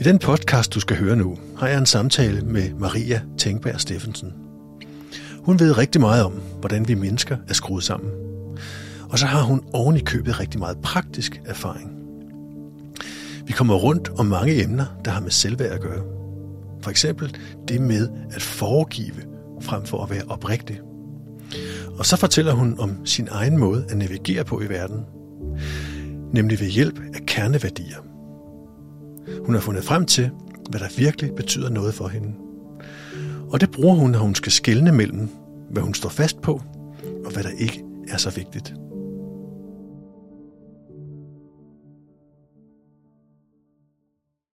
I den podcast, du skal høre nu, har jeg en samtale med Maria Tengberg Steffensen. Hun ved rigtig meget om, hvordan vi mennesker er skruet sammen. Og så har hun oven i købet rigtig meget praktisk erfaring. Vi kommer rundt om mange emner, der har med selvværd at gøre. For eksempel det med at foregive frem for at være oprigtig. Og så fortæller hun om sin egen måde at navigere på i verden, nemlig ved hjælp af kerneværdier. Hun har fundet frem til, hvad der virkelig betyder noget for hende. Og det bruger hun, når hun skal skelne mellem, hvad hun står fast på, og hvad der ikke er så vigtigt.